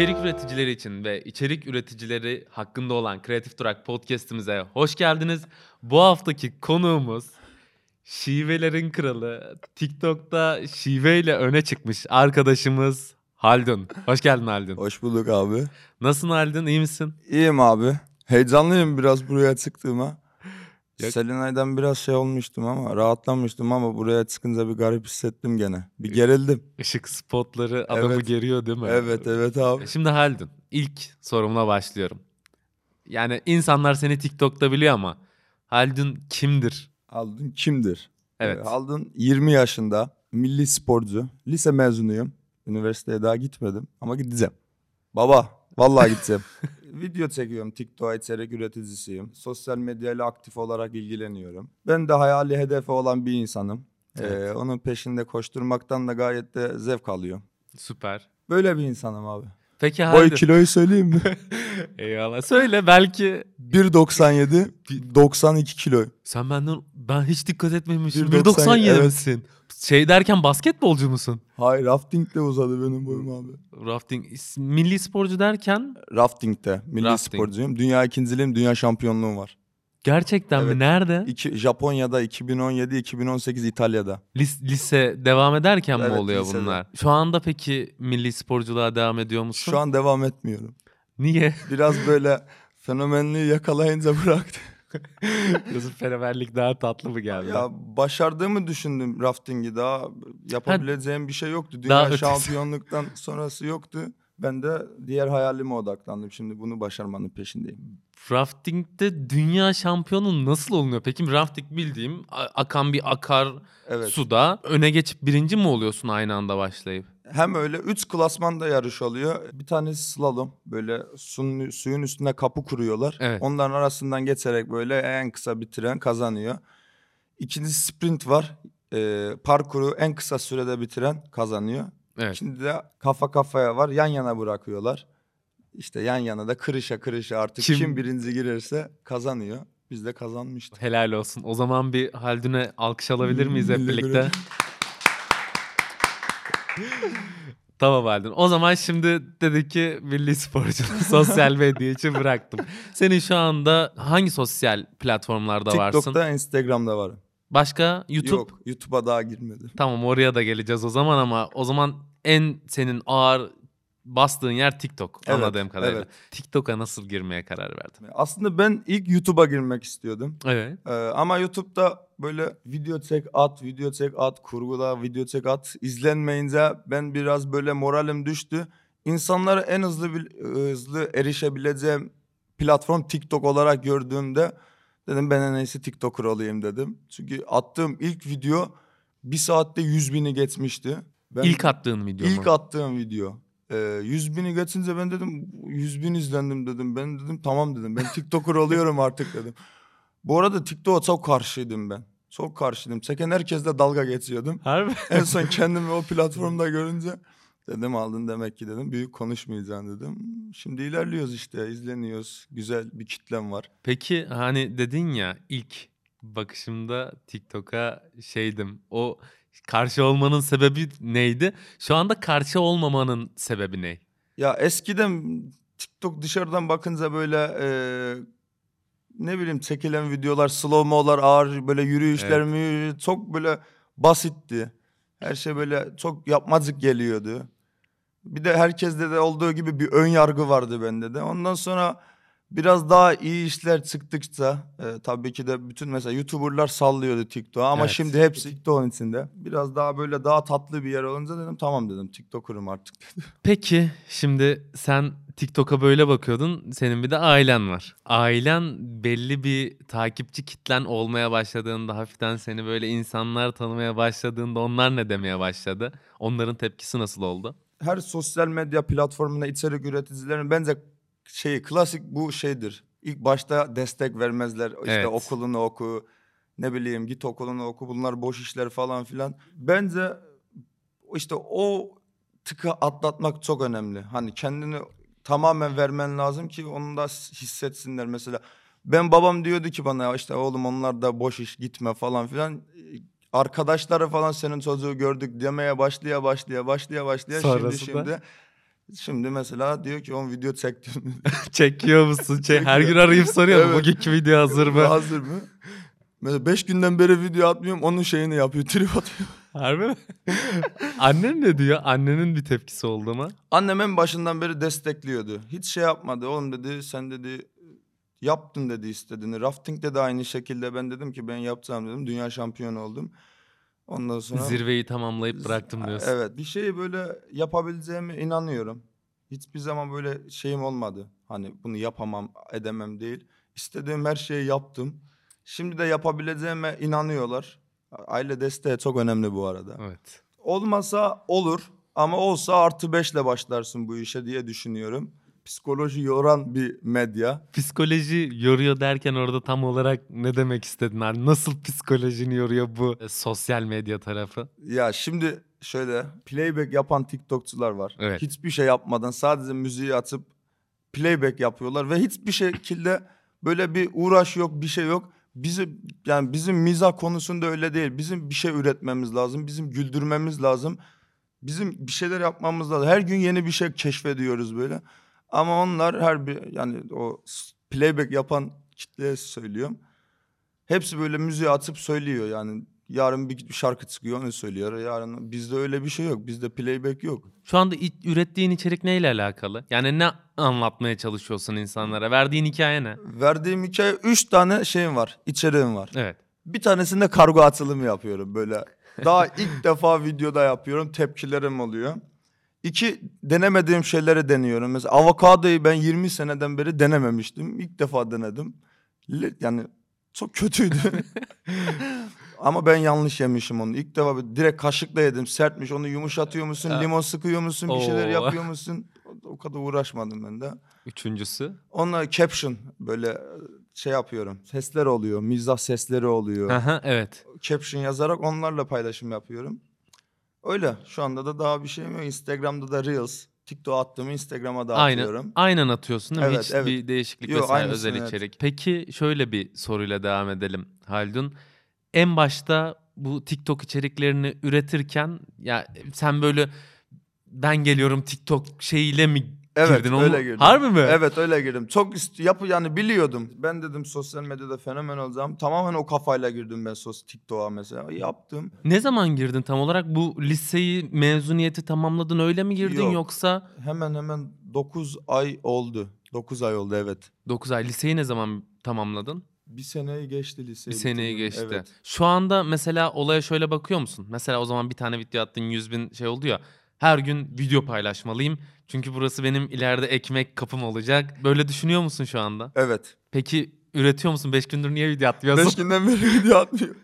İçerik üreticileri için ve içerik üreticileri hakkında olan Kreatif Durak podcast'imize hoş geldiniz. Bu haftaki konuğumuz şivelerin kralı, TikTok'ta şiveyle öne çıkmış arkadaşımız Haldun. Hoş geldin Haldun. Hoş bulduk abi. Nasılsın Haldun? İyi misin? İyiyim abi. Heyecanlıyım biraz buraya çıktığıma. Ya- Selenay'dan biraz şey olmuştum ama rahatlamıştım ama buraya çıkınca bir garip hissettim gene. Bir gerildim. Işık spotları adamı Evet. geriyor değil mi? Evet evet abi. Şimdi Haldun, ilk sorumla başlıyorum. Yani insanlar seni TikTok'ta biliyor ama Haldun kimdir? Aldın kimdir? Evet. Ee, Aldın 20 yaşında milli sporcu. Lise mezunuyum. Üniversiteye daha gitmedim ama gideceğim. Baba vallahi gideceğim. Video çekiyorum. TikTok'a içerik üreticiysiyim. Sosyal medyayla aktif olarak ilgileniyorum. Ben de hayali hedefi olan bir insanım. Ee, Evet. onun peşinde koşturmaktan da gayet de zevk alıyorum. Süper. Böyle bir insanım abi. Peki Boy Haldun. kiloyu söyleyeyim mi? Eyvallah. Söyle belki 1.97, 92 kilo. sen benden ben hiç dikkat etmemişim. 1.97 1.97 evet. misin? Şey derken basketbolcu musun? Hayır raftingle uzadı benim boyum abi. Rafting milli sporcu derken Rafting'de milli Rafting. sporcuyum. Dünya ikinciliğim, dünya şampiyonluğum var. Gerçekten mi? Evet. Nerede? İki, Japonya'da 2017-2018 İtalya'da. Lis- lise devam ederken mi Evet, oluyor lisede. bunlar? Şu anda peki milli sporculuğa devam ediyor musun? Şu an devam etmiyorum. Niye? Biraz böyle fenomenliği yakalayınca bıraktım. Yazıp fenomenlik daha tatlı mı geldi? ya başardığımı düşündüm raftingi daha yapabileceğim bir şey yoktu. Daha Dünya ötesi. şampiyonluktan sonrası yoktu. Ben de diğer hayalime odaklandım. Şimdi bunu başarmanın peşindeyim. Rafting'de dünya şampiyonu nasıl olunuyor? Peki rafting bildiğim akan bir akar Evet. suda öne geçip birinci mi oluyorsun aynı anda başlayıp? Hem öyle 3 klasmanda yarış oluyor. Bir tanesi slalom. Böyle suyun, suyun üstüne kapı kuruyorlar. Evet. Onların arasından geçerek böyle en kısa bitiren kazanıyor. İkincisi sprint var. Ee, parkuru en kısa sürede bitiren kazanıyor. Evet. Şimdi de kafa kafaya var. Yan yana bırakıyorlar. İşte yan yana da kırışa kırışa artık Kim- kim, birinci girerse kazanıyor. Biz de kazanmıştık. Helal olsun. O zaman bir Haldun'e alkış alabilir miyiz hep birlikte? tamam Haldun. O zaman şimdi dedik ki milli sporcu sosyal medya için bıraktım. Senin şu anda hangi sosyal platformlarda varsın? TikTok'ta, Instagram'da varım. Başka YouTube? Yok, YouTube'a daha girmedim. Tamam oraya da geleceğiz o zaman ama o zaman en senin ağır bastığın yer TikTok Evet, anladığım kadarıyla. evet. TikTok'a nasıl girmeye karar verdin? Aslında ben ilk YouTube'a girmek istiyordum. Evet. Ee, ama YouTube'da böyle video çek at, video çek at, kurgula, video çek at izlenmeyince ben biraz böyle moralim düştü. İnsanlara en hızlı hızlı erişebileceğim platform TikTok olarak gördüğümde dedim ben en iyisi TikToker olayım dedim. Çünkü attığım ilk video bir saatte 100 bini geçmişti. Ben İlk attığın video mu? ilk attığım video. Ee, 100 bini geçince ben dedim 100 bin izlendim dedim. Ben dedim tamam dedim. Ben TikToker oluyorum artık dedim. Bu arada TikTok'a çok karşıydım ben. Çok karşıydım. Çeken herkesle dalga geçiyordum. Harbi. En son kendimi o platformda görünce dedim aldın demek ki dedim. Büyük konuşmayacaksın dedim. Şimdi ilerliyoruz işte izleniyoruz. Güzel bir kitlem var. Peki hani dedin ya ilk bakışımda TikTok'a şeydim. O karşı olmanın sebebi neydi? Şu anda karşı olmamanın sebebi ne? Ya eskiden TikTok dışarıdan bakınca böyle e, ne bileyim çekilen videolar, slow mo'lar, ağır böyle yürüyüşler mü çok böyle basitti. Her şey böyle çok yapmacık geliyordu. Bir de herkeste de olduğu gibi bir ön yargı vardı bende de. Ondan sonra biraz daha iyi işler çıktıkça e, tabii ki de bütün mesela YouTuber'lar sallıyordu TikTok'u ama Evet. şimdi hepsi TikTok'un içinde. Biraz daha böyle daha tatlı bir yer olunca dedim tamam dedim TikToker'ım artık. Peki şimdi sen TikTok'a böyle bakıyordun. Senin bir de ailen var. Ailen belli bir takipçi kitlen olmaya başladığında hafiften seni böyle insanlar tanımaya başladığında onlar ne demeye başladı? Onların tepkisi nasıl oldu? her sosyal medya platformunda içerik üreticilerin bence şey klasik bu şeydir. İlk başta destek vermezler. İşte Evet. okulunu oku, ne bileyim git okulunu oku. Bunlar boş işler falan filan. Bence işte o tıkı atlatmak çok önemli. Hani kendini tamamen vermen lazım ki onu da hissetsinler mesela. Ben babam diyordu ki bana işte oğlum onlar da boş iş gitme falan filan. Arkadaşları falan senin çocuğu gördük demeye başlaya başlaya başlaya başlaya Sonrasında? şimdi şimdi Şimdi mesela diyor ki on video çektim. Çekiyor musun? Çek- Her gün arayıp soruyor Evet. bugünkü video hazır mı? Hazır mı? Mesela 5 günden beri video atmıyorum onun şeyini yapıyor trip atıyor. Harbi mi? Annen ne diyor? Annenin bir tepkisi oldu mu? Annem en başından beri destekliyordu. Hiç şey yapmadı. Oğlum dedi sen dedi yaptın dedi istediğini. Rafting'de de aynı şekilde ben dedim ki ben yapacağım dedim. Dünya şampiyonu oldum. Ondan sonra Zirveyi tamamlayıp bıraktım diyorsun. Evet bir şeyi böyle yapabileceğime inanıyorum. Hiçbir zaman böyle şeyim olmadı. Hani bunu yapamam edemem değil. İstediğim her şeyi yaptım. Şimdi de yapabileceğime inanıyorlar. Aile desteği çok önemli bu arada. Evet. Olmasa olur ama olsa artı beşle başlarsın bu işe diye düşünüyorum. Psikoloji yoran bir medya. Psikoloji yoruyor derken orada tam olarak ne demek istedin? Hani nasıl psikolojini yoruyor bu e, sosyal medya tarafı? Ya şimdi şöyle playback yapan TikTokçular var. Evet. Hiçbir şey yapmadan sadece müziği atıp playback yapıyorlar ve hiçbir şekilde böyle bir uğraş yok, bir şey yok. Bizim yani bizim mizah konusunda öyle değil. Bizim bir şey üretmemiz lazım. Bizim güldürmemiz lazım. Bizim bir şeyler yapmamız lazım. Her gün yeni bir şey keşfediyoruz böyle. Ama onlar her bir yani o playback yapan kitleye söylüyorum. Hepsi böyle müziği atıp söylüyor yani. Yarın bir şarkı çıkıyor onu söylüyor. Yarın bizde öyle bir şey yok. Bizde playback yok. Şu anda ürettiğin içerik neyle alakalı? Yani ne anlatmaya çalışıyorsun insanlara? Verdiğin hikaye ne? Verdiğim hikaye üç tane şeyim var. içeriğim var. Evet. Bir tanesinde kargo atılımı yapıyorum böyle. Daha ilk defa videoda yapıyorum. Tepkilerim oluyor. İki denemediğim şeyleri deniyorum. Mesela avokadoyu ben 20 seneden beri denememiştim. İlk defa denedim. Yani çok kötüydü. Ama ben yanlış yemişim onu. İlk defa böyle direkt kaşıkla yedim. Sertmiş. Onu yumuşatıyor musun? Ha. Limon sıkıyor musun? Bir şeyler Oo. yapıyor musun? O- kadar uğraşmadım ben de. Üçüncüsü. Onunla caption böyle şey yapıyorum. Sesler oluyor. Mizah sesleri oluyor. Aha, evet. caption yazarak onlarla paylaşım yapıyorum. Öyle. Şu anda da daha bir şeyim yok. Instagram'da da Reels. TikTok attığımı Instagram'a da Aynen. atıyorum. Aynen atıyorsun değil mi? Evet, Hiç evet. bir değişiklik Yo, vesaire özel evet. içerik. Peki şöyle bir soruyla devam edelim Haldun. En başta bu TikTok içeriklerini üretirken ya sen böyle ben geliyorum TikTok şeyiyle mi Evet girdin? Öyle mu- girdim. Harbi mi? Evet öyle girdim. Çok ist- yapı yani biliyordum. Ben dedim sosyal medyada fenomen olacağım. Tamamen o kafayla girdim ben sos TikTok'a mesela. Yaptım. Ne zaman girdin tam olarak? Bu liseyi mezuniyeti tamamladın öyle mi girdin Yok. yoksa Hemen hemen 9 ay oldu. 9 ay oldu evet. 9 ay liseyi ne zaman tamamladın? Bir seneyi geçti liseyi. Bir seneyi bitirdim. geçti. Evet. Şu anda mesela olaya şöyle bakıyor musun? Mesela o zaman bir tane video attın 100 bin şey oldu ya. Her gün video paylaşmalıyım. Çünkü burası benim ileride ekmek kapım olacak. Böyle düşünüyor musun şu anda? Evet. Peki üretiyor musun? 5 gündür niye video atmıyorsun? 5 günden beri video atmıyorum.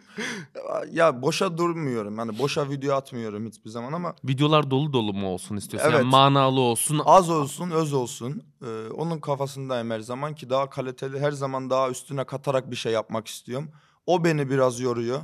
ya boşa durmuyorum. Yani boşa video atmıyorum hiçbir zaman ama Videolar dolu dolu mu olsun istiyorsun? Yani Evet. manalı olsun. az olsun, öz olsun. Ee, onun kafasındayım her zaman ki daha kaliteli, her zaman daha üstüne katarak bir şey yapmak istiyorum. O beni biraz yoruyor.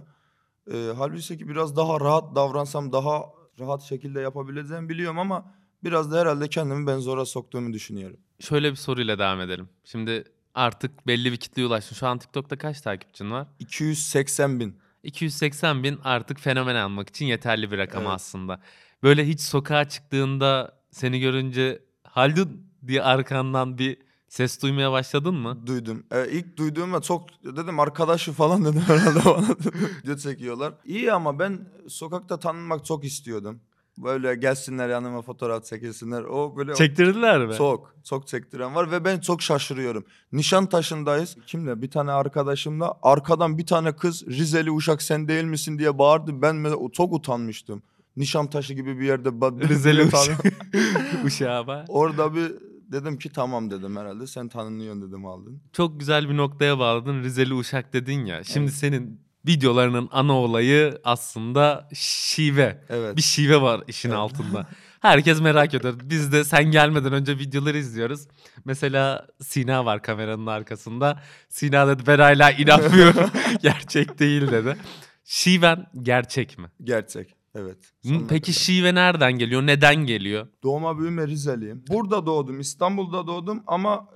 Ee, halbuki ki biraz daha rahat davransam daha rahat şekilde yapabileceğimi biliyorum ama biraz da herhalde kendimi ben zora soktuğumu düşünüyorum. Şöyle bir soruyla devam edelim. Şimdi artık belli bir kitleye ulaştın. Şu an TikTok'ta kaç takipçin var? 280 bin. 280 bin artık fenomen almak için yeterli bir rakam Evet. aslında. Böyle hiç sokağa çıktığında seni görünce Haldun diye arkandan bir ses duymaya başladın mı? Duydum. Ee, ilk duyduğumda çok dedim arkadaşı falan dedim herhalde bana. Video çekiyorlar. İyi ama ben sokakta tanınmak çok istiyordum. Böyle gelsinler yanıma fotoğraf çekilsinler. O böyle Çektirdiler mi? çok çok çektiren var ve ben çok şaşırıyorum. Nişantaşı'ndayız. Kimle? Bir tane arkadaşımla arkadan bir tane kız Rizeli Uşak sen değil misin diye bağırdı. Ben mesela çok utanmıştım. Nişantaşı gibi bir yerde Rizeli Uşak. Uşağı bak. Orada bir dedim ki tamam dedim herhalde sen tanınıyorsun dedim aldın. Çok güzel bir noktaya bağladın. Rizeli Uşak dedin ya. Şimdi senin videolarının ana olayı aslında şive. Evet. Bir şive var işin Evet. altında. Herkes merak ediyor. Biz de sen gelmeden önce videoları izliyoruz. Mesela Sina var kameranın arkasında. Sina dedi ben hala inanmıyorum. Gerçek değil dedi. Şiven gerçek mi? Gerçek. Evet. Sonuna Peki kadar. şive nereden geliyor? Neden geliyor? Doğma büyüme Rizeliyim. Burada doğdum, İstanbul'da doğdum ama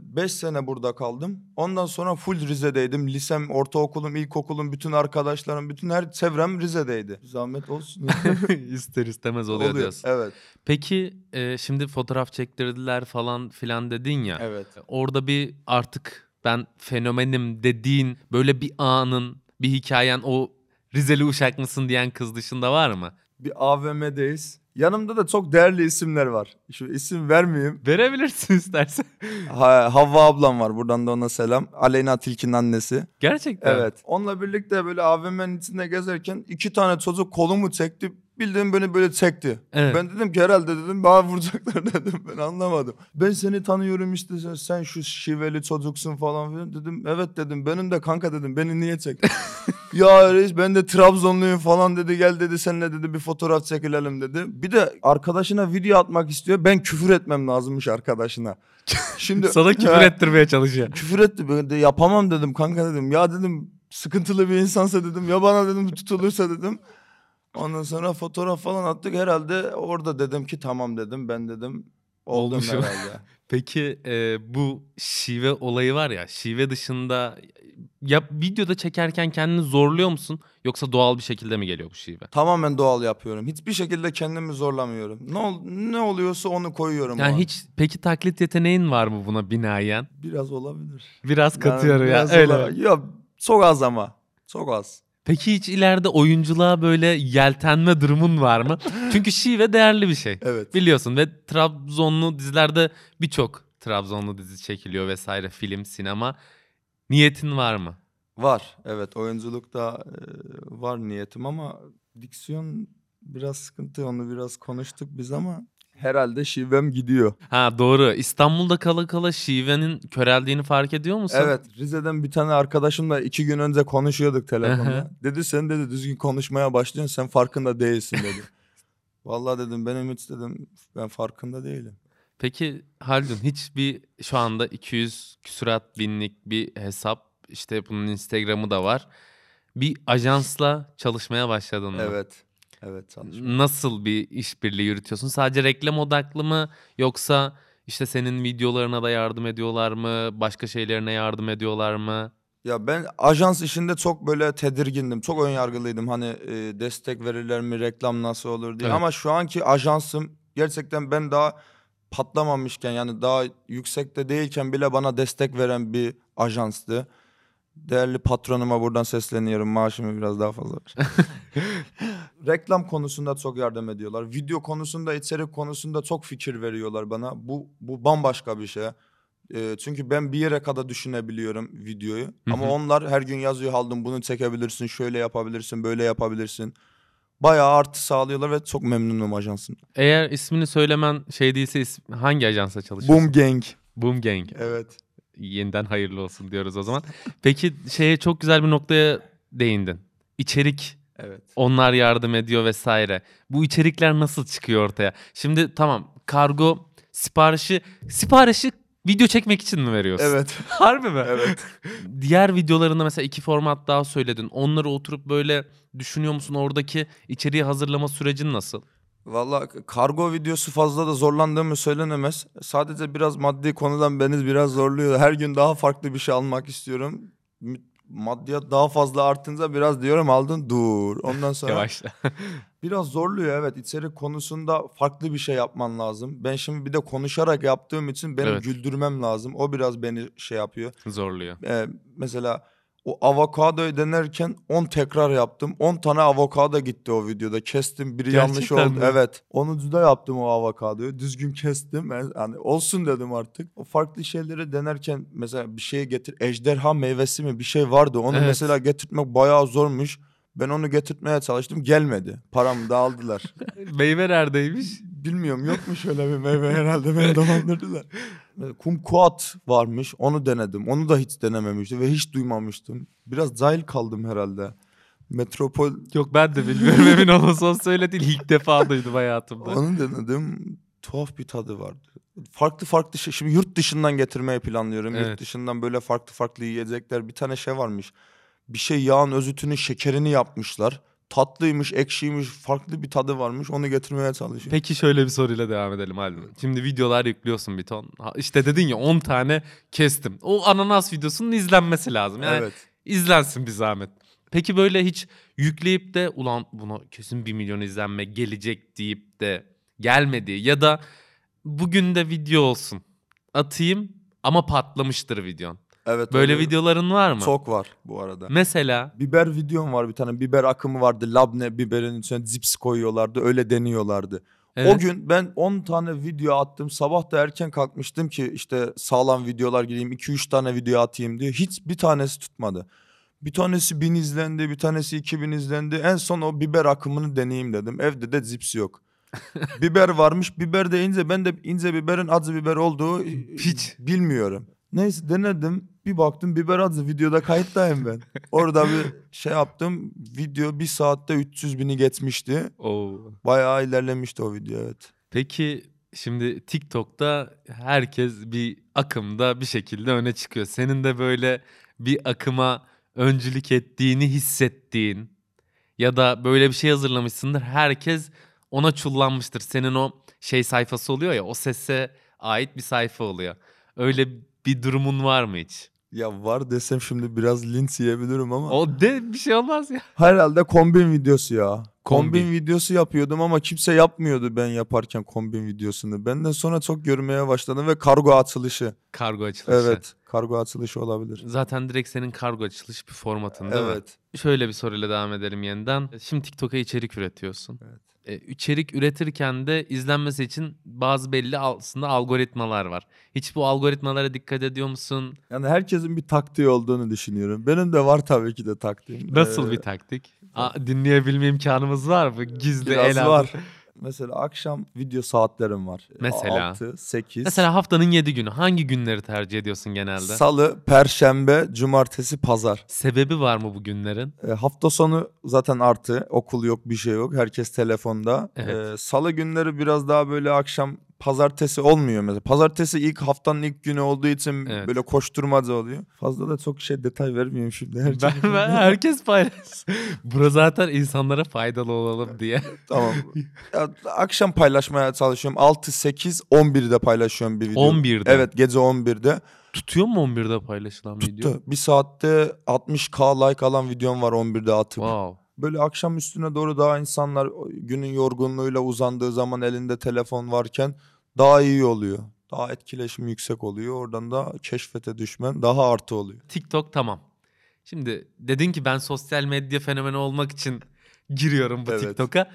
5 sene burada kaldım. Ondan sonra full Rize'deydim. Lisem, ortaokulum, ilkokulum, bütün arkadaşlarım, bütün her çevrem Rize'deydi. Zahmet olsun. İster istemez oluyor, diyorsun. Evet, Peki e, şimdi fotoğraf çektirdiler falan filan dedin ya. evet. Orada bir artık ben fenomenim dediğin böyle bir anın, bir hikayen o Rizeli Uşak mısın diyen kız dışında var mı? Bir AVM'deyiz. Yanımda da çok değerli isimler var. Şu isim vermeyeyim. Verebilirsin istersen. Ha, Havva ablam var. Buradan da ona selam. Aleyna Tilki'nin annesi. Gerçekten. Evet. Onunla birlikte böyle AVM'nin içinde gezerken iki tane çocuk kolumu çekti. Bildiğin beni böyle çekti. Evet. Ben dedim ki herhalde dedim bana vuracaklar dedim. Ben anlamadım. Ben seni tanıyorum işte sen, sen şu şiveli çocuksun falan filan dedim. Evet dedim benim de kanka dedim beni niye çektin? ya reis ben de Trabzonluyum falan dedi gel dedi seninle dedi bir fotoğraf çekilelim dedi. Bir de arkadaşına video atmak istiyor. Ben küfür etmem lazımmış arkadaşına. Şimdi Sana küfür Ha, ettirmeye çalışıyor. küfür etti ben de yapamam dedim kanka dedim. Ya dedim sıkıntılı bir insansa dedim ya bana dedim tutulursa dedim. Ondan sonra fotoğraf falan attık herhalde orada dedim ki tamam dedim ben dedim oldum Olmuşum. herhalde. Peki e, bu şive olayı var ya şive dışında ya videoda çekerken kendini zorluyor musun yoksa doğal bir şekilde mi geliyor bu şive? Tamamen doğal yapıyorum. Hiçbir şekilde kendimi zorlamıyorum. Ne ol, ne oluyorsa onu koyuyorum. Yani an. hiç peki taklit yeteneğin var mı buna binaen? biraz olabilir. Biraz Yani katıyorum ya biraz öyle. Ya çok az ama. Çok az. Peki hiç ileride oyunculuğa böyle yeltenme durumun var mı? Çünkü şive değerli bir şey. Evet. Biliyorsun ve Trabzonlu dizilerde birçok Trabzonlu dizi çekiliyor vesaire film, sinema. Niyetin var mı? Var. Evet oyunculukta e, var niyetim ama diksiyon biraz sıkıntı. Onu biraz konuştuk biz ama herhalde şivem gidiyor. Ha doğru. İstanbul'da kala kala şivenin köreldiğini fark ediyor musun? Evet Rize'den bir tane arkadaşımla iki gün önce konuşuyorduk telefonda. dedi sen dedi düzgün konuşmaya başlıyorsun sen farkında değilsin dedi. Vallahi dedim benim hiç dedim ben farkında değilim. Peki Haldun hiç bir şu anda 200 küsurat binlik bir hesap işte bunun Instagram'ı da var. Bir ajansla çalışmaya başladın mı? Evet. Evet çalışma. Nasıl bir işbirliği yürütüyorsun? Sadece reklam odaklı mı yoksa işte senin videolarına da yardım ediyorlar mı? Başka şeylerine yardım ediyorlar mı? Ya ben ajans işinde çok böyle tedirgindim. Çok ön yargılıydım. Hani e, destek verirler mi, reklam nasıl olur diye. Evet. Ama şu anki ajansım gerçekten ben daha patlamamışken yani daha yüksekte değilken bile bana destek veren bir ajanstı. Değerli patronuma buradan sesleniyorum. Maaşımı biraz daha fazla ver. Reklam konusunda çok yardım ediyorlar. Video konusunda, içerik konusunda çok fikir veriyorlar bana. Bu bu bambaşka bir şey. Ee, çünkü ben bir yere kadar düşünebiliyorum videoyu. Ama onlar her gün yazıyor Haldun bunu çekebilirsin, şöyle yapabilirsin, böyle yapabilirsin. Bayağı artı sağlıyorlar ve çok memnunum ajansın. Eğer ismini söylemen şey değilse is- hangi ajansa çalışıyorsun? Boom Gang. Boom Gang. Evet. Yeniden hayırlı olsun diyoruz o zaman. Peki şeye çok güzel bir noktaya değindin. İçerik Evet. onlar yardım ediyor vesaire. Bu içerikler nasıl çıkıyor ortaya? Şimdi tamam kargo siparişi siparişi video çekmek için mi veriyorsun? Evet. Harbi mi? Evet. Diğer videolarında mesela iki format daha söyledin. Onları oturup böyle düşünüyor musun? Oradaki içeriği hazırlama sürecin nasıl? Valla kargo videosu fazla da zorlandığımı söylenemez. Sadece biraz maddi konudan beni biraz zorluyor. Her gün daha farklı bir şey almak istiyorum. Maddiyat daha fazla artınca biraz diyorum aldın dur. Ondan sonra Yavaşla. biraz zorluyor evet. İçerik konusunda farklı bir şey yapman lazım. Ben şimdi bir de konuşarak yaptığım için benim Evet. güldürmem lazım. O biraz beni şey yapıyor. Zorluyor. Ee, mesela o avokadoyu denerken 10 tekrar yaptım. 10 tane avokado gitti o videoda. Kestim biri yanlış Gerçekten oldu. mi? Evet. 10. da yaptım o avokadoyu. Düzgün kestim. Yani olsun dedim artık. O farklı şeyleri denerken mesela bir şey getir. Ejderha meyvesi mi bir şey vardı. Onu Evet. mesela getirtmek bayağı zormuş. Ben onu getirtmeye çalıştım. Gelmedi. Paramı da aldılar. Meyve neredeymiş? Bilmiyorum yok mu şöyle bir meyve herhalde beni dolandırdılar. Kumkuat varmış onu denedim. Onu da hiç denememiştim ve hiç duymamıştım. Biraz cahil kaldım herhalde. Metropol Yok ben de bilmiyorum emin olmasam söyle değil. İlk defa duydum hayatımda. onu denedim. Tuhaf bir tadı vardı. Farklı farklı şey. Şimdi yurt dışından getirmeyi planlıyorum. Evet. Yurt dışından böyle farklı farklı yiyecekler. Bir tane şey varmış. Bir şey yağın özütünün şekerini yapmışlar. Tatlıymış, ekşiymiş, farklı bir tadı varmış. Onu getirmeye çalışıyorum. Peki şöyle bir soruyla devam edelim Haldun. Şimdi videolar yüklüyorsun bir ton. Ha, İşte dedin ya 10 tane kestim. O ananas videosunun izlenmesi lazım. Yani evet. izlensin bir zahmet. Peki böyle hiç yükleyip de ulan buna kesin 1 milyon izlenme gelecek deyip de gelmedi ya da bugün de video olsun atayım ama patlamıştır videon. Evet. Böyle öyle videoların var mı? Çok var bu arada. Mesela Biber videom var bir tane. Biber akımı vardı. Labne biberin içine zips koyuyorlardı. Öyle deniyorlardı. evet, O gün ben 10 tane video attım. Sabah da erken kalkmıştım ki işte sağlam videolar gireyim. 2-3 tane video atayım diye. Hiç bir tanesi tutmadı. Bir tanesi 1000 izlendi, bir tanesi 2000 izlendi. En son o biber akımını deneyeyim dedim. Evde de zips yok. biber varmış. Biber deyince ben de ince biberin acı biber olduğu Hiç. bilmiyorum. Neyse denedim. Bir baktım biber acı videoda kayıttayım ben. Orada bir şey yaptım. Video bir saatte 300 bini geçmişti. Oo. Bayağı ilerlemişti o video evet. Peki şimdi TikTok'ta herkes bir akımda bir şekilde öne çıkıyor. Senin de böyle bir akıma öncülük ettiğini hissettiğin ya da böyle bir şey hazırlamışsındır. Herkes ona çullanmıştır. Senin o şey sayfası oluyor ya o sese ait bir sayfa oluyor. Öyle bir durumun var mı hiç? Ya var desem şimdi biraz linç yiyebilirim ama. O de bir şey olmaz ya. Herhalde kombin videosu ya. Kombin. Kombin. videosu yapıyordum ama kimse yapmıyordu ben yaparken kombin videosunu. Benden sonra çok görmeye başladım ve kargo açılışı. Kargo açılışı. Evet kargo açılışı olabilir. Zaten direkt senin kargo açılış bir formatın değil mi? Evet. Şöyle bir soruyla devam edelim yeniden. Şimdi TikTok'a içerik üretiyorsun. Evet. E, içerik üretirken de izlenmesi için bazı belli aslında algoritmalar var. Hiç bu algoritmalara dikkat ediyor musun? Yani herkesin bir taktiği olduğunu düşünüyorum. Benim de var tabii ki de taktiğim. Nasıl Ee, bir taktik? Aa, dinleyebilme imkanımız var mı? Gizli Biraz el var. Mesela akşam video saatlerim var. Mesela? 6, 8. Mesela haftanın 7 günü hangi günleri tercih ediyorsun genelde? Salı, perşembe, cumartesi, pazar. Sebebi var mı bu günlerin? E, hafta sonu zaten artı. Okul yok, bir şey yok. Herkes telefonda. Evet. E, Salı günleri biraz daha böyle akşam pazartesi olmuyor mesela. Pazartesi ilk haftanın ilk günü olduğu için Evet. böyle koşturmaca oluyor. Fazla da çok şey detay vermeyeyim şimdi. Her Ben, şey- ben herkes paylaş. Bura zaten insanlara faydalı olalım diye. Tamam. Ya, akşam paylaşmaya çalışıyorum. 6, 8, 11'de paylaşıyorum bir video. 11'de. Evet gece 11'de. Tutuyor mu 11'de paylaşılan video? Tuttu. Bir saatte 60k like alan videom var 11'de atıp. Wow. Böyle akşam üstüne doğru daha insanlar günün yorgunluğuyla uzandığı zaman elinde telefon varken daha iyi oluyor. Daha etkileşim yüksek oluyor. Oradan da keşfete düşmen daha artı oluyor. TikTok tamam. Şimdi dedin ki ben sosyal medya fenomeni olmak için giriyorum bu Evet. TikTok'a.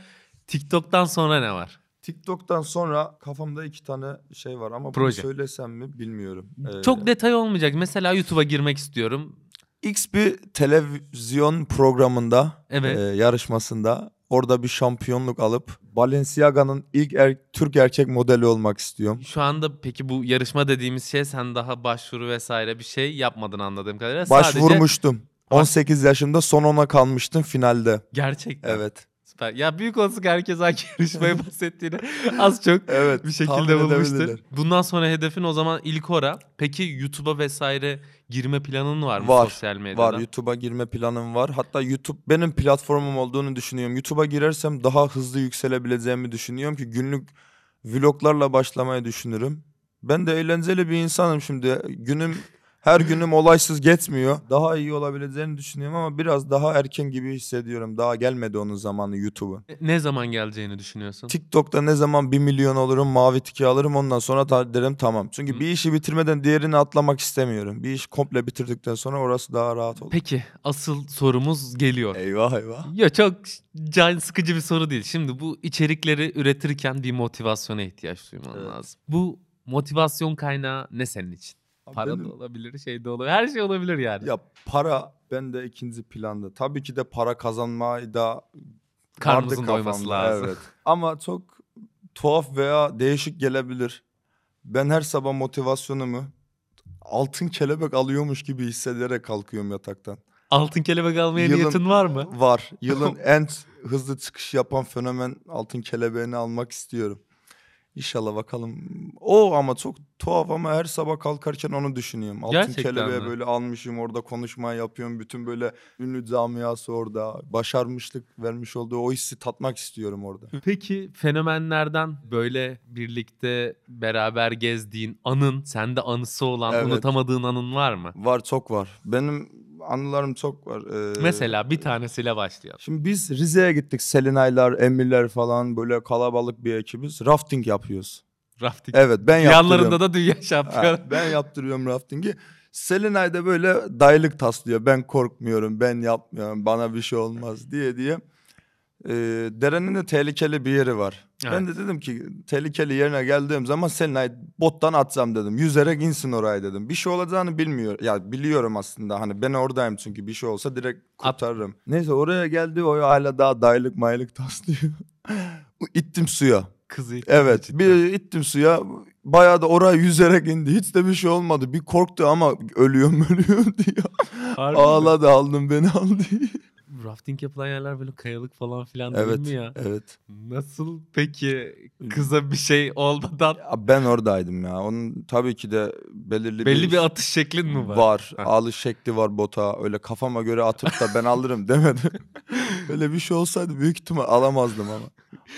TikTok'tan sonra ne var? TikTok'tan sonra kafamda iki tane şey var ama bunu Proje. söylesem mi bilmiyorum. Ee, Çok detay olmayacak. Mesela YouTube'a girmek istiyorum. X bir televizyon programında Evet. e, yarışmasında orada bir şampiyonluk alıp Balenciaga'nın ilk er- Türk erkek modeli olmak istiyorum. Şu anda peki bu yarışma dediğimiz şey sen daha başvuru vesaire bir şey yapmadın anladığım kadarıyla. Sadece Başvurmuştum. 18 yaşımda son ona kalmıştım finalde. gerçekten. Evet. Süper. Ya büyük olasılık herkes hangi yarışmayı bahsettiğini az çok Evet. bir şekilde bulmuştur. Bundan sonra hedefin o zaman ilk ora. Peki YouTube'a vesaire girme planın var mı Var, sosyal medyada? Var YouTube'a girme planım var. Hatta YouTube benim platformum olduğunu düşünüyorum. YouTube'a girersem daha hızlı yükselebileceğimi düşünüyorum ki günlük vloglarla başlamayı düşünürüm. Ben de eğlenceli bir insanım şimdi. Günüm her günüm olaysız geçmiyor. Daha iyi olabileceğini düşünüyorum ama biraz daha erken gibi hissediyorum. Daha gelmedi onun zamanı YouTube'a. Ne zaman geleceğini düşünüyorsun? TikTok'ta ne zaman 1 milyon olurum, mavi tiki alırım ondan sonra ta- derim tamam. Çünkü bir işi bitirmeden diğerini atlamak istemiyorum. Bir iş komple bitirdikten sonra orası daha rahat olur. Peki asıl sorumuz geliyor. Eyvah eyvah. Ya çok can sıkıcı bir soru değil. Şimdi bu içerikleri üretirken bir motivasyona ihtiyaç duyman Evet. lazım. Bu motivasyon kaynağı ne senin için? Para Benim- da olabilir, şey de olabilir. Her şey olabilir yani. Ya para bende ikinci planda. Tabii ki de para kazanmayı da Karnımızın doyması lazım. Evet. Ama çok tuhaf veya değişik gelebilir. Ben her sabah motivasyonumu altın kelebek alıyormuş gibi hissederek kalkıyorum yataktan. Altın kelebek almaya Yılın- niyetin var mı? Var. Yılın en hızlı çıkış yapan fenomen altın kelebeğini almak istiyorum. İnşallah bakalım. O ama çok tuhaf ama her sabah kalkarken onu düşünüyorum. Altın Gerçekten kelebeği mi? böyle almışım orada konuşma yapıyorum. Bütün böyle ünlü camiası orada. Başarmışlık vermiş olduğu o hissi tatmak istiyorum orada. Peki fenomenlerden böyle birlikte beraber gezdiğin anın, sende anısı olan, Evet. unutamadığın anın var mı? Var çok var. Benim anılarım çok var. Ee, Mesela bir tanesiyle başlayalım. Şimdi biz Rize'ye gittik. Selinaylar, Emirler falan böyle kalabalık bir ekibiz. Rafting yapıyoruz. Rafting. Evet ben yaptırıyorum. Yanlarında da dünya Ha, şampiyonu. ben yaptırıyorum raftingi. Selinay da böyle dayılık taslıyor. Ben korkmuyorum, ben yapmıyorum, bana bir şey olmaz diye diye. Ee, derenin de tehlikeli bir yeri var. Ben de dedim ki tehlikeli yerine geldiğim zaman Selinay bottan atsam dedim. Yüzerek insin oraya dedim. Bir şey olacağını bilmiyor. Ya biliyorum aslında hani ben oradayım çünkü bir şey olsa direkt At- kurtarırım. Neyse oraya geldi o hala daha dayılık maylık taslıyor. İttim suya. Kızı Evet cidden. bir ittim suya bayağı da oraya yüzerek indi. Hiç de bir şey olmadı. Bir korktu ama ölüyorum ölüyorum diyor. Harbi mi? Ağladı aldım beni aldı. Rafting yapılan yerler böyle kayalık falan filan değil evet mi ya? evet. Nasıl peki kıza bir şey olmadan Ya ben oradaydım ya. Onun tabii ki de belirli belli bir atış şeklin mi var? var. Alış şekli var bota. Öyle kafama göre atıp da ben alırım demedi. Öyle bir şey olsaydı büyük ihtimal alamazdım ama.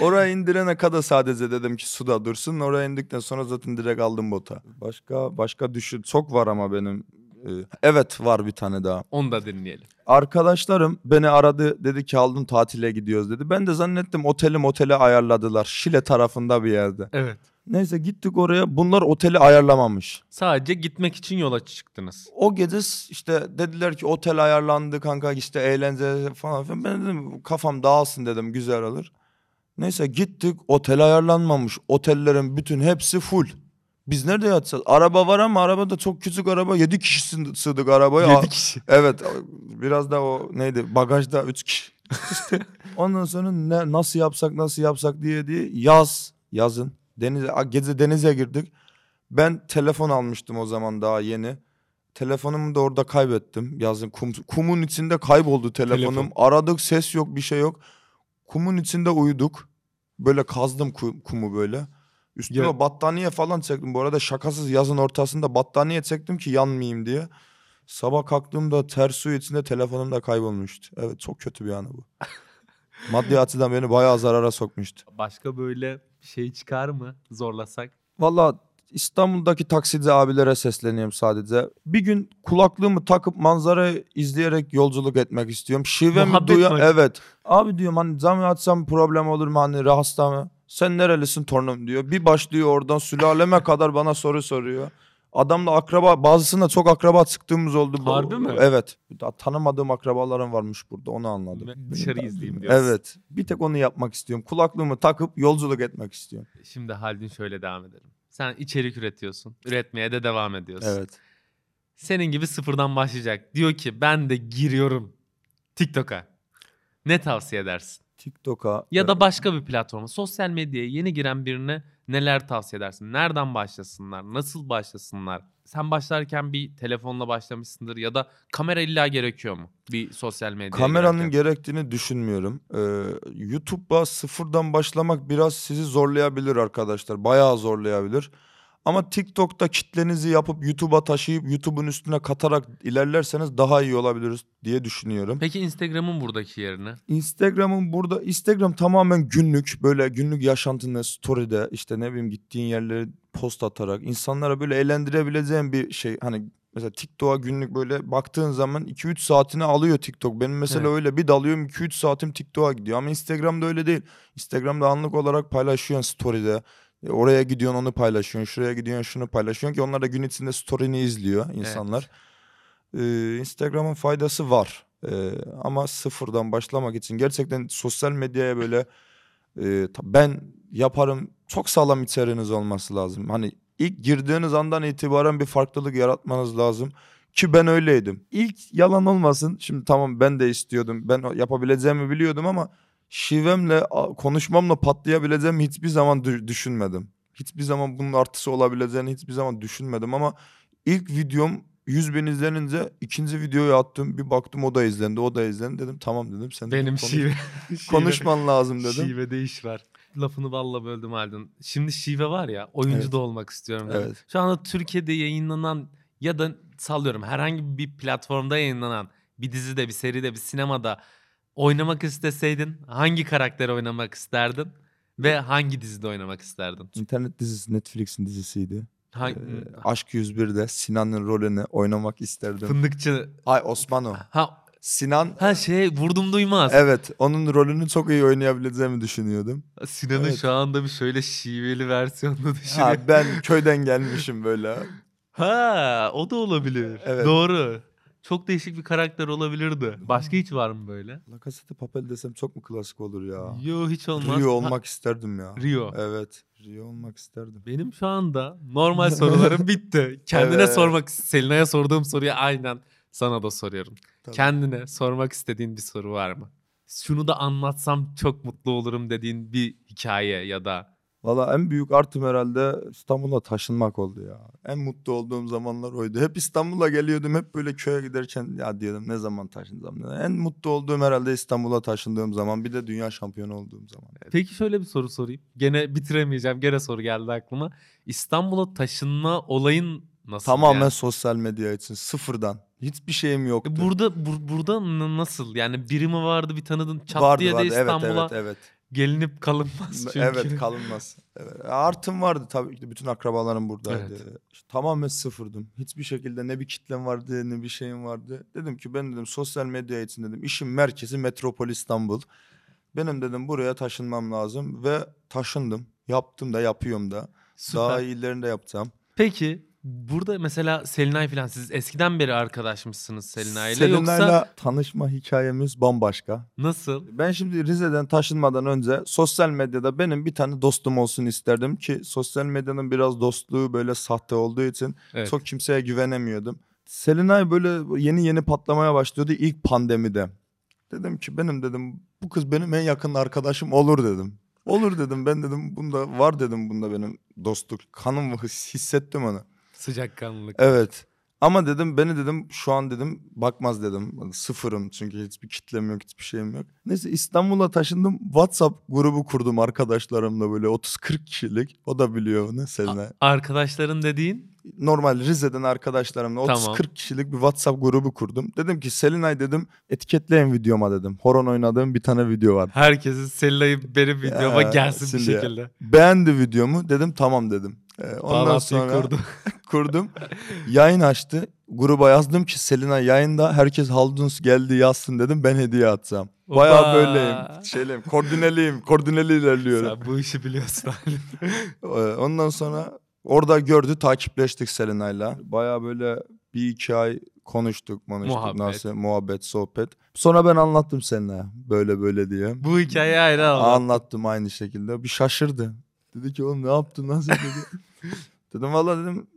Oraya indirene kadar sadece dedim ki suda dursun. Oraya indikten sonra zaten direkt aldım bota. Başka başka düşün. Çok var ama benim. Ee, Evet var bir tane daha. Onu da dinleyelim. Arkadaşlarım beni aradı dedi ki aldın tatile gidiyoruz dedi. Ben de zannettim oteli motele ayarladılar. Şile tarafında bir yerde. Evet. Neyse gittik oraya bunlar oteli ayarlamamış. Sadece gitmek için yola çıktınız. O gece işte dediler ki otel ayarlandı kanka işte eğlence falan filan. Ben dedim kafam dağılsın dedim güzel olur. Neyse gittik otel ayarlanmamış. Otellerin bütün hepsi full. Biz nerede yatacağız? Araba var ama araba da çok küçük araba. 7 kişi sığ- sığdık arabaya. 7 kişi. Evet biraz da o neydi bagajda 3 kişi. Ondan sonra ne, nasıl yapsak nasıl yapsak diye diye yaz yazın denize gece denize girdik. Ben telefon almıştım o zaman daha yeni. Telefonumu da orada kaybettim. Yazın kum, kumun içinde kayboldu telefonum. Telefon. Aradık ses yok bir şey yok. Kumun içinde uyuduk. Böyle kazdım ku- kumu böyle. Üstüme Ya- battaniye falan çektim. Bu arada şakasız yazın ortasında battaniye çektim ki yanmayayım diye. Sabah kalktığımda ter suyu içinde telefonum da kaybolmuştu. Evet çok kötü bir anı bu. Maddi açıdan beni bayağı zarara sokmuştu. Başka böyle bir şey çıkar mı zorlasak? Valla İstanbul'daki taksici abilere sesleniyorum sadece. Bir gün kulaklığımı takıp manzarayı izleyerek yolculuk etmek istiyorum. Şivemi Muhabbet duyan... mi? Evet. Abi diyorum hani camı açsam problem olur mu hani rahatsız mı? Sen nerelisin torunum diyor. Bir başlıyor oradan sülaleme kadar bana soru soruyor. Adamla akraba bazısına çok akraba çıktığımız oldu. Bu- Harbi mi? Evet. Tanımadığım akrabalarım varmış burada onu anladım. Ve dışarı izleyeyim diyorsun. Evet. Bir tek onu yapmak istiyorum. Kulaklığımı takıp yolculuk etmek istiyorum. Şimdi Haldun şöyle devam edelim. Sen içerik üretiyorsun. Üretmeye de devam ediyorsun. Evet. Senin gibi sıfırdan başlayacak. Diyor ki ben de giriyorum TikTok'a. Ne tavsiye edersin? TikTok'a. Ya da başka bir platforma. Sosyal medyaya yeni giren birine neler tavsiye edersin? Nereden başlasınlar? Nasıl başlasınlar? Sen başlarken bir telefonla başlamışsındır ya da kamera illa gerekiyor mu? Bir sosyal medyaya Kameranın girerken? gerektiğini düşünmüyorum. Ee, YouTube'a sıfırdan başlamak biraz sizi zorlayabilir arkadaşlar. Bayağı zorlayabilir. Ama TikTok'ta kitlenizi yapıp YouTube'a taşıyıp YouTube'un üstüne katarak ilerlerseniz daha iyi olabiliriz diye düşünüyorum. Peki Instagram'ın buradaki yerini? Instagram'ın burada Instagram tamamen günlük böyle günlük yaşantını story'de işte ne bileyim gittiğin yerleri post atarak insanlara böyle eğlendirebileceğin bir şey hani mesela TikTok'a günlük böyle baktığın zaman 2-3 saatini alıyor TikTok. Benim mesela Evet. öyle bir dalıyorum 2-3 saatim TikTok'a gidiyor ama Instagram'da öyle değil. Instagram'da anlık olarak paylaşıyorsun story'de. E, Oraya gidiyorsun onu paylaşıyorsun. Şuraya gidiyorsun şunu paylaşıyorsun ki onlar da gün içinde story'ni izliyor insanlar. Ee, Instagram'ın faydası var. Ee, ama sıfırdan başlamak için gerçekten sosyal medyaya böyle e, ben yaparım çok sağlam içeriğiniz olması lazım. Hani ilk girdiğiniz andan itibaren bir farklılık yaratmanız lazım. Ki ben öyleydim. İlk yalan olmasın. Şimdi tamam ben de istiyordum. Ben yapabileceğimi biliyordum ama şivemle, konuşmamla patlayabileceğimi hiçbir zaman dü- düşünmedim. Hiçbir zaman bunun artısı olabileceğini hiçbir zaman düşünmedim ama ilk videom 100 bin izlenince ikinci videoyu attım. Bir baktım o da izlendi, o da izlendi. Dedim tamam dedim. Sen dedim, Benim konuş- şive. konuşman lazım dedim. Şivede iş var. lafını balla böldüm Haldun. Şimdi şive var ya oyuncu Evet. da olmak istiyorum. dedin. Evet. Şu anda Türkiye'de yayınlanan ya da sallıyorum herhangi bir platformda yayınlanan bir dizide, bir seride, bir sinemada oynamak isteseydin hangi karakteri oynamak isterdin? Ve hangi dizide oynamak isterdin? İnternet dizisi Netflix'in dizisiydi. Hangi, Ee, Aşk 101'de Sinan'ın rolünü oynamak isterdim. fındıkçı. Ay Osman o. Ha, Sinan ha şey vurdum duymaz. evet onun rolünü çok iyi oynayabileceğimi düşünüyordum. Sinan'ın Evet. şu anda bir şöyle şiveli versiyonunu Ha, düşünüyorum. ben köyden gelmişim böyle. Ha, o da olabilir. Evet. Doğru. Çok değişik bir karakter olabilirdi. Başka hiç var mı böyle? La Casa de Papel desem çok mu klasik olur ya? Yo hiç olmaz. Rio Ha, olmak isterdim ya. Rio. Evet. Rio olmak isterdim. Benim şu anda normal sorularım bitti. Kendine Evet. sormak, Selina'ya sorduğum soruyu aynen sana da soruyorum. Tabii. Kendine sormak istediğin bir soru var mı? Şunu da anlatsam çok mutlu olurum dediğin bir hikaye ya da Valla en büyük artım herhalde İstanbul'a taşınmak oldu ya. En mutlu olduğum zamanlar oydu. Hep İstanbul'a geliyordum. Hep böyle köye giderken ya diyordum ne zaman taşınacağım. En mutlu olduğum herhalde İstanbul'a taşındığım zaman. Bir de dünya şampiyonu olduğum zaman. Peki şöyle bir soru sorayım. Gene bitiremeyeceğim. Gene soru geldi aklıma. İstanbul'a taşınma olayın nasıl? Tamamen yani? sosyal medya için sıfırdan. Hiçbir şeyim yoktu. E Burada bur- burada nasıl? Yani biri mi vardı bir tanıdın çat vardı diye de vardı. Evet İstanbul'a evet evet. Gelinip kalınmaz çünkü. Evet kalınmaz. Evet. Artım vardı tabii ki. Bütün akrabalarım buradaydı. Evet. İşte tamamen sıfırdım. Hiçbir şekilde ne bir kitlem vardı ne bir şeyim vardı. Dedim ki ben dedim sosyal medya için dedim işin merkezi Metropol İstanbul. Benim dedim buraya taşınmam lazım ve taşındım. Yaptım da yapıyorum da. Süper. Daha iyilerini de yapacağım. Peki burada mesela Selinay falan siz eskiden beri arkadaşmışsınız Selinay'la Selinay'la yoksa tanışma hikayemiz bambaşka. nasıl? Ben şimdi Rize'den taşınmadan önce sosyal medyada benim bir tane dostum olsun isterdim ki sosyal medyanın biraz dostluğu böyle sahte olduğu için Evet. çok kimseye güvenemiyordum. Selinay böyle yeni yeni patlamaya başlıyordu ilk pandemide. Dedim ki benim dedim bu kız benim en yakın arkadaşım olur dedim. Olur dedim ben dedim bunda var dedim bunda benim dostluk. Kanım his- hissettim onu. Sıcakkanlılık. Evet. Ama dedim beni dedim şu an dedim bakmaz dedim. Sıfırım çünkü hiçbir kitlem yok hiçbir şeyim yok. Neyse İstanbul'a taşındım. WhatsApp grubu kurdum arkadaşlarımla böyle 30-40 kişilik. O da biliyor bunu Selinay. Arkadaşların dediğin Normal Rize'den arkadaşlarımla 30-40 Tamam. kişilik bir WhatsApp grubu kurdum. Dedim ki Selinay dedim etiketleyin videoma dedim. Horon oynadığım bir tane video var. herkesin Selinay'ı benim videoma Ya, gelsin bir şekilde. Beğendi videomu dedim tamam dedim. Ee, ondan Bağlantıyı sonra kurdu. kurdum. Yayın açtı. Gruba yazdım ki Selina yayında herkes Halduns geldi yazsın dedim ben hediye atacağım. Bayağı Oba. böyleyim. Şeyleyim. Koordineliyim. Koordineli ilerliyorum. Sen bu işi biliyorsun. Ee, Ondan sonra orada gördü takipleştik Selina'yla. Bayağı böyle bir iki ay konuştuk konuştuk. Muhabbet. Nasıl muhabbet sohbet. Sonra ben anlattım Selina'ya böyle böyle diye. bu hikaye ayrı ama. Anlattım aynı şekilde. Bir şaşırdı. Dedi ki oğlum ne yaptın nasıl dedi. dedim valla dedim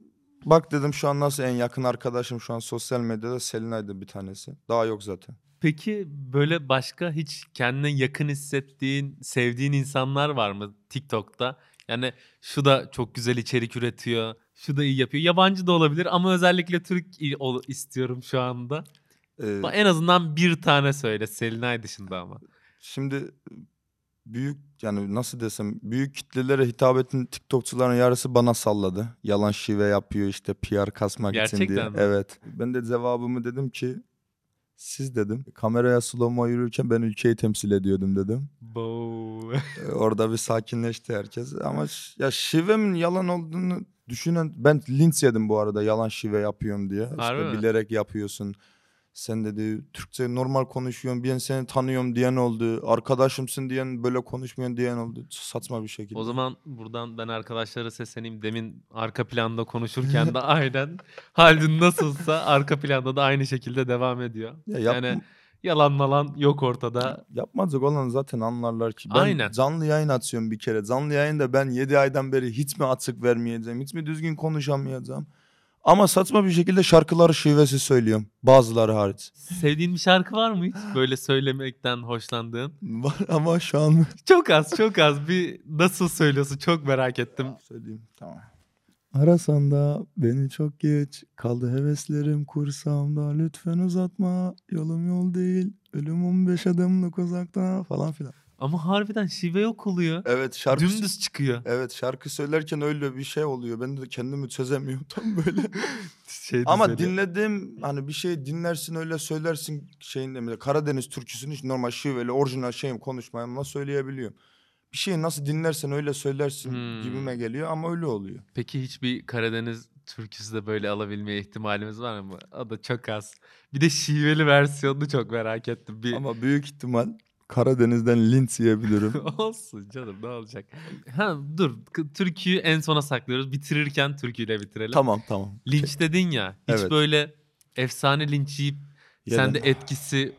bak dedim şu an nasıl en yakın arkadaşım şu an sosyal medyada Selinay'dı bir tanesi. Daha yok zaten. Peki böyle başka hiç kendine yakın hissettiğin, sevdiğin insanlar var mı TikTok'ta? Yani şu da çok güzel içerik üretiyor, şu da iyi yapıyor. Yabancı da olabilir ama özellikle Türk istiyorum şu anda. Ee, En azından bir tane söyle Selinay dışında ama. şimdi büyük yani nasıl desem büyük kitlelere hitap eden TikTokçuların yarısı bana salladı. Yalan şive yapıyor işte PR kasmak için diye. Gerçekten mi? Evet. Ben de cevabımı dedim ki siz dedim kameraya slow yürürken ben ülkeyi temsil ediyordum dedim. Ee, Orada bir sakinleşti herkes. Ama ya şivemin yalan olduğunu düşünen ben linç yedim bu arada yalan şive yapıyorum diye. Harbi işte mi? bilerek yapıyorsun. Sen dedi Türkçe normal konuşuyorsun. Ben seni tanıyorum diyen oldu. Arkadaşımsın diyen böyle konuşmuyorsun diyen oldu. Saçma bir şekilde. O zaman buradan ben arkadaşlara sesleneyim. Demin arka planda konuşurken de aynen Haldun nasılsa arka planda da aynı şekilde devam ediyor. ya yap, Yani yalan malan yok ortada. yapmazdık olan zaten anlarlar ki. Ben Aynen. canlı yayın açıyorum bir kere. Canlı yayında ben 7 aydan beri hiç mi açık vermeyeceğim? Hiç mi düzgün konuşamayacağım? Ama saçma bir şekilde şarkıları şivesi söylüyorum. Bazıları hariç. Sevdiğin bir şarkı var mı hiç? Böyle söylemekten hoşlandığın. Var ama şu an Çok az çok az bir nasıl söylüyorsun çok merak ettim. Söyleyeyim tamam. Arasan da beni çok geç kaldı heveslerim kursamda lütfen uzatma yolum yol değil ölüm 15 adımlık uzakta falan filan. Ama harbiden şive yok oluyor. Evet şarkı Dümdüz çıkıyor. Evet şarkı söylerken öyle bir şey oluyor. Ben de kendimi çözemiyorum tam böyle. Şey Ama düzeli. dinlediğim hani bir şey dinlersin öyle söylersin şeyinde mesela Karadeniz türküsünü hiç normal şiveli orijinal şeyim konuşmayımla söyleyebiliyorum. Bir şeyi nasıl dinlersen öyle söylersin Hmm. gibime geliyor ama öyle oluyor. Peki hiçbir Karadeniz türküsü de böyle alabilme ihtimalimiz var mı? O da çok az. Bir de şiveli versiyonunu çok merak ettim. Bir... Ama büyük ihtimal Karadeniz'den linç yiyebilirim. Olsun canım ne olacak? Ha dur türküyü en sona saklıyoruz. Bitirirken türküyle bitirelim. tamam tamam. Linç dedin ya. Hiç Evet. böyle efsane linç yiyip Yedim. sende etkisi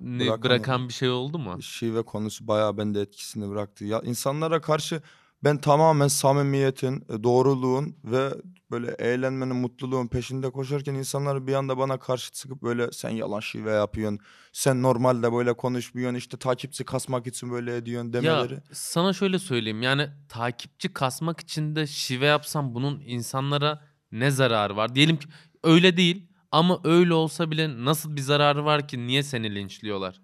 ne Bırakamadım. bırakan bir şey oldu mu? Şive konusu bayağı bende etkisini bıraktı. Ya insanlara karşı ben tamamen samimiyetin, e, doğruluğun ve böyle eğlenmenin, mutluluğun peşinde koşarken insanlar bir anda bana karşı çıkıp böyle sen yalan şive yapıyorsun. Sen normalde böyle konuşmuyorsun. işte takipçi kasmak için böyle ediyorsun demeleri. Ya sana şöyle söyleyeyim yani takipçi kasmak için de şive yapsam bunun insanlara ne zararı var? Diyelim ki öyle değil ama öyle olsa bile nasıl bir zararı var ki niye seni linçliyorlar?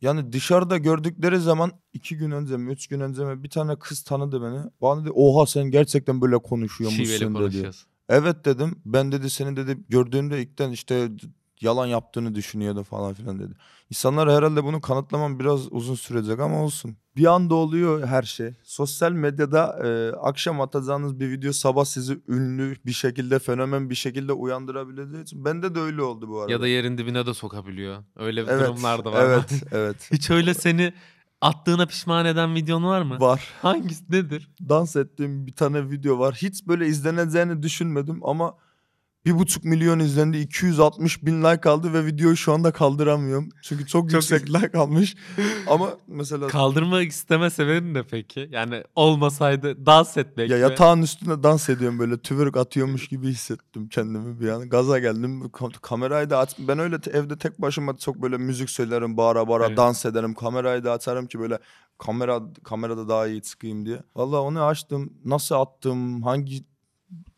Yani dışarıda gördükleri zaman iki gün önce mi, üç gün önce mi bir tane kız tanıdı beni. Bana dedi oha sen gerçekten böyle konuşuyormuşsun Şiveli dedi. konuşuyorsun. Evet dedim. Ben dedi seni dedi gördüğümde ilkten işte yalan yaptığını düşünüyordu falan filan dedi. İnsanlar herhalde bunu kanıtlamam biraz uzun sürecek ama olsun. Bir anda oluyor her şey. Sosyal medyada e, akşam atacağınız bir video sabah sizi ünlü bir şekilde fenomen bir şekilde uyandırabileceği için bende de öyle oldu bu arada. Ya da yerin dibine de sokabiliyor. Öyle evet, durumlar da var. Evet, evet. Hiç öyle seni attığına pişman eden videon var mı? Var. Hangisi nedir? Dans ettiğim bir tane video var. Hiç böyle izleneceğini düşünmedim ama bir buçuk milyon izlendi. 260 bin like aldı ve videoyu şu anda kaldıramıyorum. Çünkü çok, Çok yüksek like almış. ama mesela Kaldırmak isteme sebebin ne peki? Yani olmasaydı dans etmek ya mi? yatağın üstünde dans ediyorum böyle tüvürük atıyormuş gibi hissettim kendimi bir an. Gaza geldim. Ka- Kamerayı da aç. Ben öyle evde tek başıma çok böyle müzik söylerim, bağıra bağıra Evet. dans ederim. Kamerayı da açarım ki böyle kamera kamerada daha iyi çıkayım diye. Vallahi onu açtım. Nasıl attım? Hangi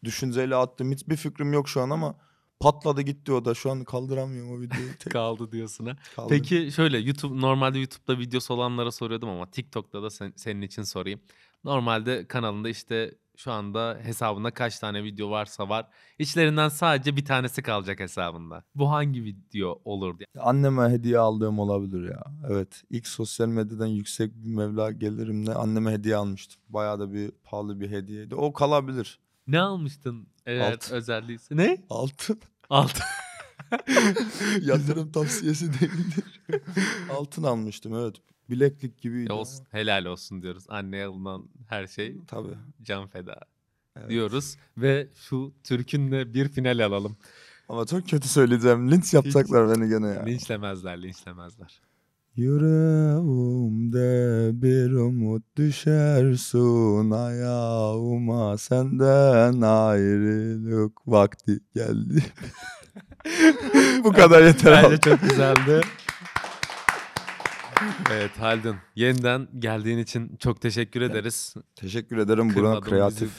düşünceyle attım? Hiçbir fikrim yok şu an ama patladı gitti o da. Şu an kaldıramıyorum o videoyu. Tek Kaldı diyorsun ha. kaldı. Peki şöyle YouTube normalde YouTube'da videosu olanlara soruyordum ama TikTok'ta da sen- senin için sorayım. Normalde kanalında işte şu anda hesabında kaç tane video varsa var. İçlerinden sadece bir tanesi kalacak hesabında. Bu hangi video olurdu? Anneme hediye aldığım olabilir ya. Evet. ilk sosyal medyadan yüksek bir meblağ gelirimle anneme hediye almıştım. Bayağı da bir pahalı bir hediyeydi. O kalabilir. Ne almıştın eğer Alt. özel değilse? Ne? Altın. Altın. Yatırım tavsiyesi değildir. Altın almıştım evet. Bileklik gibiydi. Olsun, helal olsun diyoruz. Anneye alınan her şey Tabii. can feda Evet. diyoruz. Ve şu türkünle bir final alalım. Ama çok kötü söyleyeceğim. Linç yapacaklar beni gene ya. Linçlemezler, linçlemezler. Yüreğimde bir umut düşersin ayağıma senden ayrılık vakti geldi. Bu kadar yeter Bence abi. çok güzeldi. Evet Haldun yeniden geldiğin için çok teşekkür ederiz. Teşekkür ederim Kırmadın Burak bizi. Kreatif.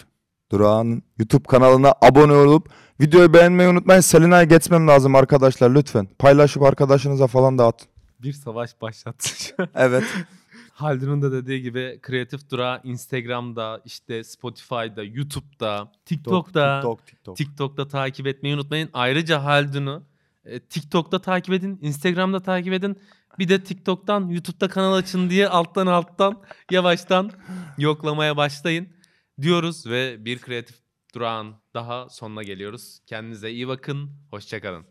Durağan'ın YouTube kanalına abone olup videoyu beğenmeyi unutmayın. Selina'ya geçmem lazım arkadaşlar lütfen. Paylaşıp arkadaşınıza falan dağıtın. Bir savaş başlattı. Evet. Haldun'un da dediği gibi kreatif durağı Instagram'da, işte Spotify'da, YouTube'da, TikTok'da, TikTok, TikTok. TikTok'ta takip etmeyi unutmayın. Ayrıca Haldun'u e, TikTok'ta takip edin, Instagram'da takip edin. Bir de TikTok'tan, YouTube'da kanal açın diye alttan alttan yavaştan yoklamaya başlayın diyoruz ve bir kreatif durağın daha sonuna geliyoruz. Kendinize iyi bakın, hoşçakalın.